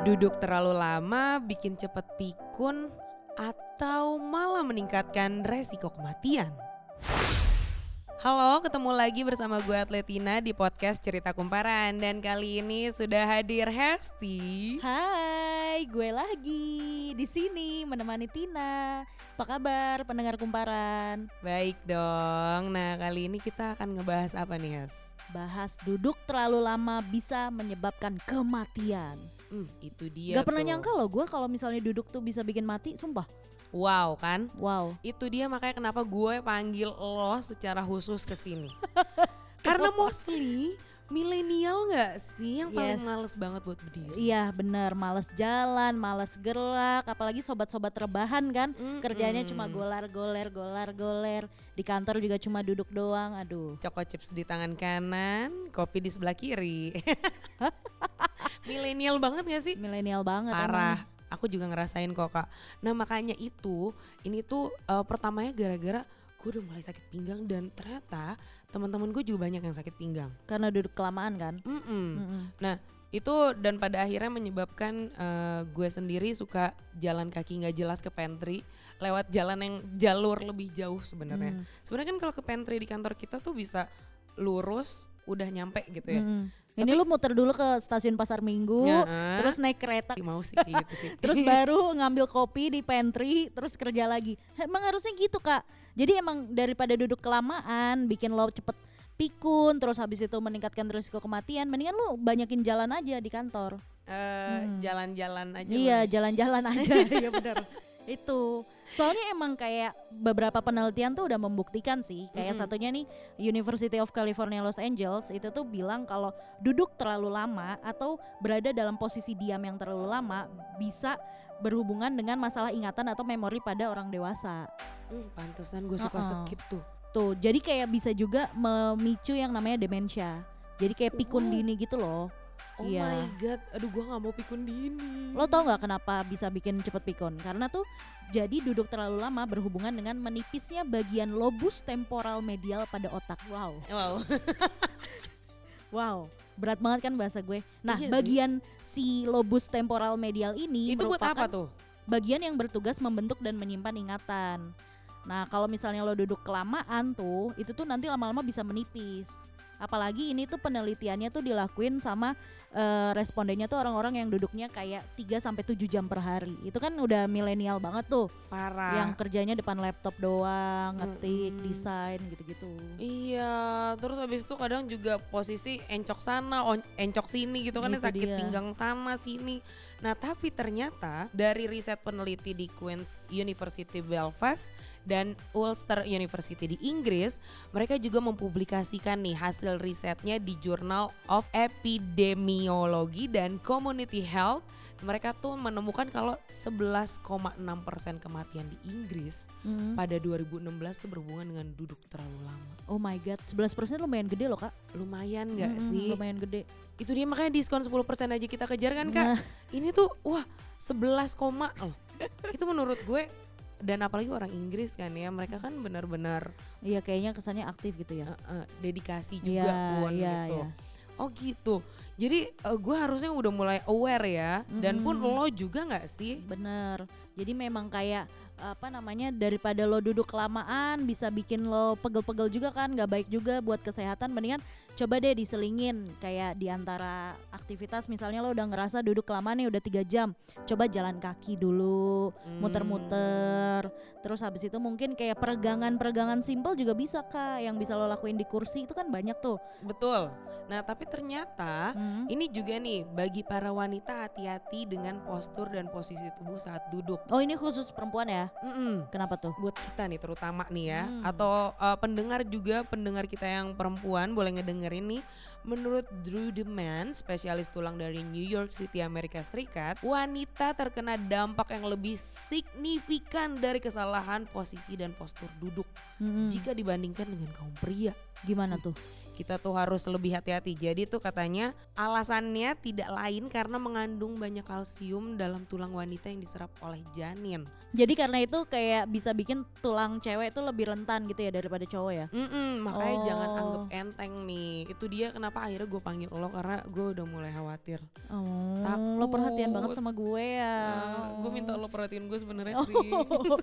Duduk terlalu lama bikin cepet pikun atau malah meningkatkan resiko kematian. Halo, ketemu lagi bersama gue Atletina di podcast Cerita Kumparan dan kali ini sudah hadir Hesti. Hai, gue lagi di sini menemani Tina. Apa kabar pendengar kumparan? Baik dong. Nah, kali ini kita akan ngebahas apa nih, Hes? Bahas duduk terlalu lama bisa menyebabkan kematian. Hmm, itu dia Gak pernah tuh. nyangka loh gue kalau misalnya duduk tuh bisa bikin mati, sumpah. Wow kan? Wow. Itu dia makanya kenapa gue panggil lo secara khusus ke sini. Karena mostly milenial nggak sih yang paling Yes. males banget buat berdiri. Iya bener, males jalan, males gerak, apalagi sobat-sobat rebahan kan. Mm-mm. Kerjanya cuma golar-goler, golar-goler. Di kantor juga cuma duduk doang, aduh. Choco chips di tangan kanan, kopi di sebelah kiri. milenial banget gak sih? Milenial banget Parah. Aku juga ngerasain kok kak. Nah makanya itu, ini tuh eh, pertamanya gara-gara gue udah mulai sakit pinggang dan ternyata teman-teman gue juga banyak yang sakit pinggang. emang. Karena duduk kelamaan kan. Mm-mm. Mm-mm. Nah itu dan pada akhirnya menyebabkan eh, gue sendiri suka jalan kaki nggak jelas ke pantry lewat jalan yang jalur lebih jauh sebenarnya. Hmm. Sebenarnya kan kalau ke pantry di kantor kita tuh bisa lurus udah nyampe gitu ya. Mm-mm. Ini lu muter dulu ke stasiun Pasar Minggu, Ya, terus naik kereta, mau sih gitu sih. terus baru ngambil kopi di pantry, terus kerja lagi. Emang harusnya gitu kak. Jadi emang daripada duduk kelamaan, bikin lo cepet pikun, terus habis itu meningkatkan risiko kematian, mendingan lu banyakin jalan aja di kantor. Eh, Hmm. jalan-jalan aja. iya, jalan-jalan aja, iya benar. Itu. Soalnya emang kayak beberapa penelitian tuh udah membuktikan sih. Kayak Mm-mm. satunya nih University of California Los Angeles itu tuh bilang kalau duduk terlalu lama atau berada dalam posisi diam yang terlalu lama bisa berhubungan dengan masalah ingatan atau memori pada orang dewasa. Hmm, pantesan gue suka Uh-uh. skip tuh. Tuh, jadi kayak bisa juga memicu yang namanya demensia. Jadi kayak pikun Oh. dini gitu loh. Oh Iya. my god, aduh gue nggak mau pikun dini. Lo tau nggak kenapa bisa bikin cepet pikun? Karena tuh jadi duduk terlalu lama berhubungan dengan menipisnya bagian lobus temporal medial pada otak. Wow, Wow. wow, berat banget kan bahasa gue. Nah, Iya sih. bagian si lobus temporal medial ini itu buat apa tuh? bagian yang bertugas membentuk dan menyimpan ingatan. Nah, kalau misalnya lo duduk kelamaan tuh, itu tuh nanti lama-lama bisa menipis. Apalagi ini tuh penelitiannya tuh dilakuin sama eh, respondennya tuh orang-orang yang duduknya kayak 3 sampai 7 jam per hari. Itu kan udah milenial banget tuh, Parah. yang kerjanya depan laptop doang, ngetik, Mm-mm. desain gitu-gitu. Iya, terus habis itu kadang juga posisi encok sana, encok sini gitu kan Gitu sakit dia. pinggang sana sini. Nah, tapi ternyata dari riset peneliti di Queen's University Belfast dan Ulster University di Inggris, mereka juga mempublikasikan nih hasil risetnya di Journal of Epidemiology dan Community Health. Mereka tuh menemukan kalau 11,6% kematian di Inggris Mm. pada 2016 tuh berhubungan dengan duduk terlalu lama. Oh my god, 11% lumayan gede loh kak. Lumayan nggak Mm-mm, sih? Lumayan gede. Itu dia makanya diskon 10% aja kita kejar kan kak. Nah. Ini tuh wah 11 koma loh. Itu menurut gue dan apalagi orang Inggris kan ya mereka kan benar-benar Iya kayaknya kesannya aktif gitu ya. eh, eh, dedikasi juga Iya, pun iya, gitu. iya. Oh gitu. Jadi eh, gue harusnya udah mulai aware ya. Dan pun lo juga nggak sih? Bener. Jadi memang kayak apa namanya daripada lo duduk kelamaan bisa bikin lo pegel-pegel juga kan nggak baik juga buat kesehatan mendingan coba deh diselingin kayak di antara aktivitas misalnya lo udah ngerasa duduk kelamaan nih udah tiga jam coba jalan kaki dulu Hmm. muter-muter terus habis itu mungkin kayak peregangan-peregangan simpel juga bisa kak yang bisa lo lakuin di kursi itu kan banyak tuh Betul. Nah tapi ternyata Hmm. Ini juga nih bagi para wanita hati-hati dengan postur dan posisi tubuh saat duduk. oh ini khusus perempuan ya Mm-mm. kenapa tuh Buat kita nih terutama nih ya, Hmm. atau uh, pendengar juga pendengar kita yang perempuan boleh ngedengerin nih. Menurut Drew Deman, spesialis tulang dari New York City, Amerika Serikat, wanita terkena dampak yang lebih signifikan dari kesalahan posisi dan postur duduk Mm-mm. jika dibandingkan dengan kaum pria. gimana tuh kita tuh harus lebih hati-hati. Jadi tuh katanya alasannya tidak lain karena mengandung banyak kalsium dalam tulang wanita yang diserap oleh janin. Jadi karena itu kayak bisa bikin tulang cewek itu lebih rentan gitu ya daripada cowok ya. Mm-mm, makanya jangan Oh. anggap enteng nih. Itu dia kenapa akhirnya gue panggil lo karena gue udah mulai khawatir. Oh, lo Takut. perhatian banget sama gue ya. gue minta lo perhatiin gue sebenarnya Oh. sih.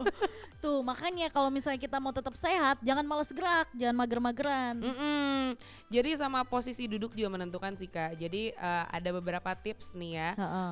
Tuh makanya kalau misalnya kita mau tetap sehat, jangan males gerak, jangan mager-mageran. Mm-mm. Jadi sama posisi duduk juga menentukan sih kak. Jadi eh, ada beberapa tips nih ya. Heeh.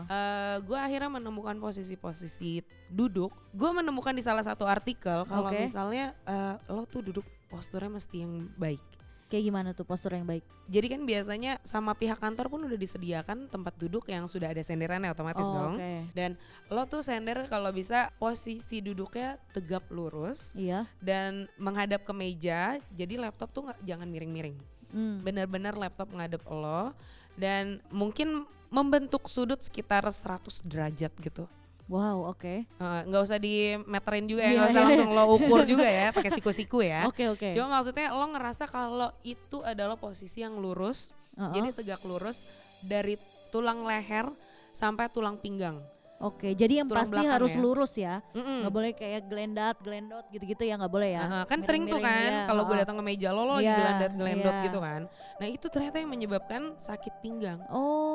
gue akhirnya menemukan posisi-posisi duduk. Gue menemukan di salah satu artikel kalau Oke. misalnya eh, lo tuh duduk posturnya mesti yang baik. Kayak gimana tuh postur yang baik? Jadi kan biasanya sama pihak kantor pun udah disediakan tempat duduk yang sudah ada senderannya otomatis Oh, dong. oke. Dan lo tuh sender kalau bisa posisi duduknya tegap lurus Iya. dan menghadap ke meja. Jadi laptop tuh nggak jangan miring-miring. Hmm. Benar-benar laptop menghadap lo dan mungkin membentuk sudut sekitar 100 derajat gitu. Wow, oke. Eh, nggak usah dimeterin juga ya, Iya, nggak usah iya, langsung lo ukur juga ya, pakai siku-siku ya. Oke, oke. Cuma maksudnya lo ngerasa kalau itu adalah posisi yang lurus, Heeh. jadi tegak lurus dari tulang leher sampai tulang pinggang. Oke, jadi yang Tulang pasti harus ya. lurus ya. Mm-mm. Nggak boleh kayak gelendat, gelendot gitu-gitu ya nggak boleh ya. Aha, kan sering tuh kan iya, kalau gue datang ke meja lo, lo lagi Iya, gelandat gelendot iya. gitu kan. Nah itu ternyata yang menyebabkan sakit pinggang. Oh,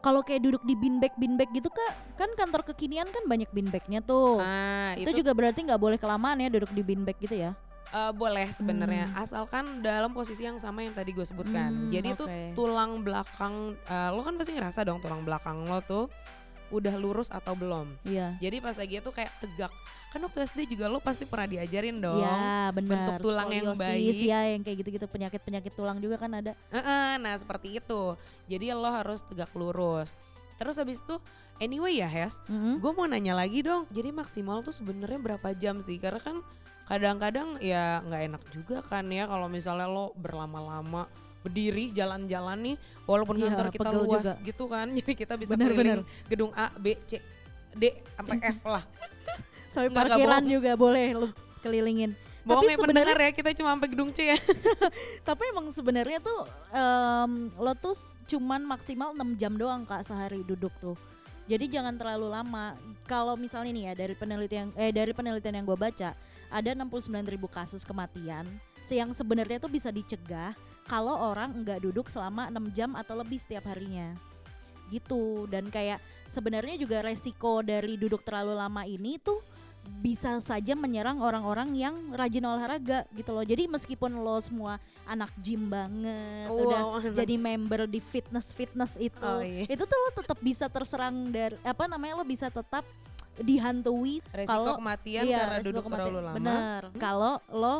kalau kayak duduk di beanbag beanbag gitu kak, kan kantor kekinian kan banyak beanbagnya tuh. Nah itu, itu, juga berarti nggak boleh kelamaan ya duduk di beanbag gitu ya? eh, boleh sebenarnya, Hmm. asalkan dalam posisi yang sama yang tadi gue sebutkan. Hmm, Jadi itu oke. tulang belakang, eh, lo kan pasti ngerasa dong tulang belakang lo tuh udah lurus atau belum. Iya. Jadi pas lagi itu kayak tegak. Kan waktu SD juga lo pasti pernah diajarin dong. Iya benar. bentuk tulang yang Skoliosis, baik. ya yang kayak gitu-gitu penyakit penyakit tulang juga kan ada. Nah seperti itu. Jadi lo harus tegak lurus. Terus habis itu anyway ya Hes, Mm-mm. gue mau nanya lagi dong. Jadi maksimal tuh sebenarnya berapa jam sih? Karena kan kadang-kadang ya nggak enak juga kan ya kalau misalnya lo berlama-lama berdiri jalan-jalan nih walaupun Iya, kantor kita luas juga. gitu kan jadi kita bisa Bener, keliling gedung A B C D sampai F lah Sampai parkiran bohong. juga boleh lu kelilingin. bohongnya sebenarnya- pendengar ya kita cuma sampai gedung C ya Tapi emang sebenarnya tuh em, lo tuh cuman maksimal 6 jam doang kak sehari duduk tuh. Jadi jangan terlalu lama. Kalau misalnya nih ya dari penelitian eh dari penelitian yang gue baca ada 69.000 kasus kematian yang sebenarnya tuh bisa dicegah kalau orang nggak duduk selama 6 jam atau lebih setiap harinya. Gitu dan kayak sebenarnya juga resiko dari duduk terlalu lama ini tuh bisa saja menyerang orang-orang yang rajin olahraga gitu loh. Jadi meskipun lo semua anak gym banget, udah Wow, anak jadi member di fitness fitness itu, Oh, iya. itu tuh lo tetap bisa terserang dari apa namanya lo bisa tetap dihantui resiko Kalau- kematian Iya, karena resiko duduk kematian. terlalu lama Bener. Kalau lo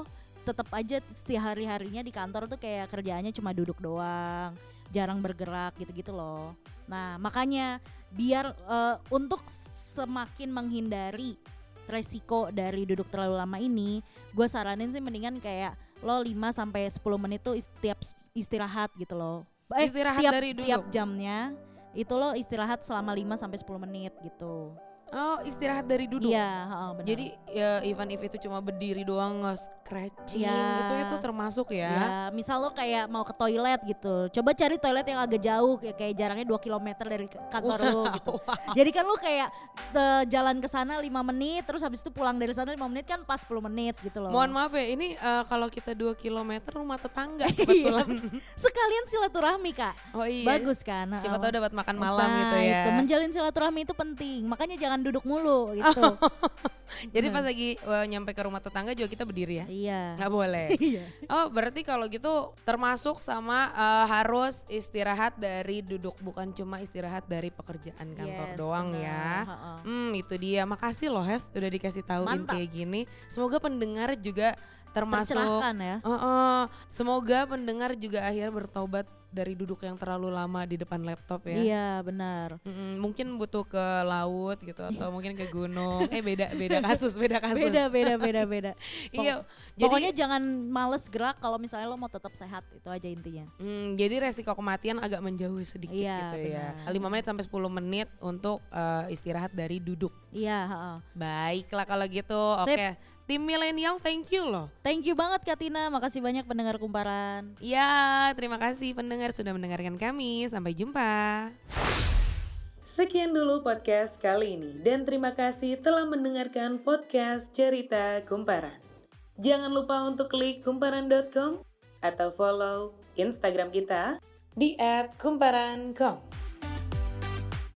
tetap aja setiap hari harinya di kantor tuh kayak kerjaannya cuma duduk doang, jarang bergerak gitu-gitu loh. Nah makanya biar eh, untuk semakin menghindari resiko dari duduk terlalu lama ini, gue saranin sih mendingan kayak lo 5 sampai 10 menit tuh setiap istirahat gitu loh. Eh, Istirahat tiap, dari duduk? tiap jamnya itu lo istirahat selama 5 sampai 10 menit gitu. Oh istirahat dari duduk Iya, heeh, benar. Jadi ya even if itu cuma berdiri doang nge-scratching Iya. gitu itu termasuk ya. Ya, misal lo kayak mau ke toilet gitu. Coba cari toilet yang agak jauh kayak, kayak jaraknya 2 km dari kantor lo gitu. Jadi kan lo kayak eh, jalan ke sana 5 menit terus habis itu pulang dari sana 5 menit kan pas 10 menit gitu loh. Mohon maaf ya, ini eh, kalau kita 2 km rumah tetangga Iya, kebetulan. Sekalian silaturahmi, Kak. oh iya. Bagus kan? Siapa tahu dapat makan malam Nah, gitu ya. Itu menjalin silaturahmi itu penting. Makanya jangan duduk mulu gitu. Jadi pas lagi eh, nyampe ke rumah tetangga juga kita berdiri ya. iya. Nggak boleh. Iya. Oh berarti kalau gitu termasuk sama eh, harus istirahat dari duduk bukan cuma istirahat dari pekerjaan kantor Yes, doang benar. ya. Hmm itu dia. Makasih loh Hes udah dikasih tahuin Mantap. kayak gini. Semoga pendengar juga termasuk ya. Heeh. semoga pendengar juga akhirnya bertobat dari duduk yang terlalu lama di depan laptop ya. Iya, benar. Mm-mm, mungkin butuh ke laut gitu atau mungkin ke gunung. Eh beda beda kasus, beda kasus. Beda, beda, beda, beda. Iya. Pokoknya Jadi jangan males gerak kalau misalnya lo mau tetap sehat itu aja intinya. mm, jadi resiko kematian agak menjauh sedikit Iya, gitu ya. benar. 5 menit sampai 10 menit untuk eh, istirahat dari duduk. Iya, heeh. Baiklah kalau gitu. Oke. Tim milenial thank you loh. Thank you banget Kak Tina, makasih banyak pendengar kumparan. Ya, terima kasih pendengar sudah mendengarkan kami. Sampai jumpa. Sekian dulu podcast kali ini dan terima kasih telah mendengarkan podcast Cerita Kumparan. Jangan lupa untuk klik kumparan.com atau follow Instagram kita di @kumparan.com.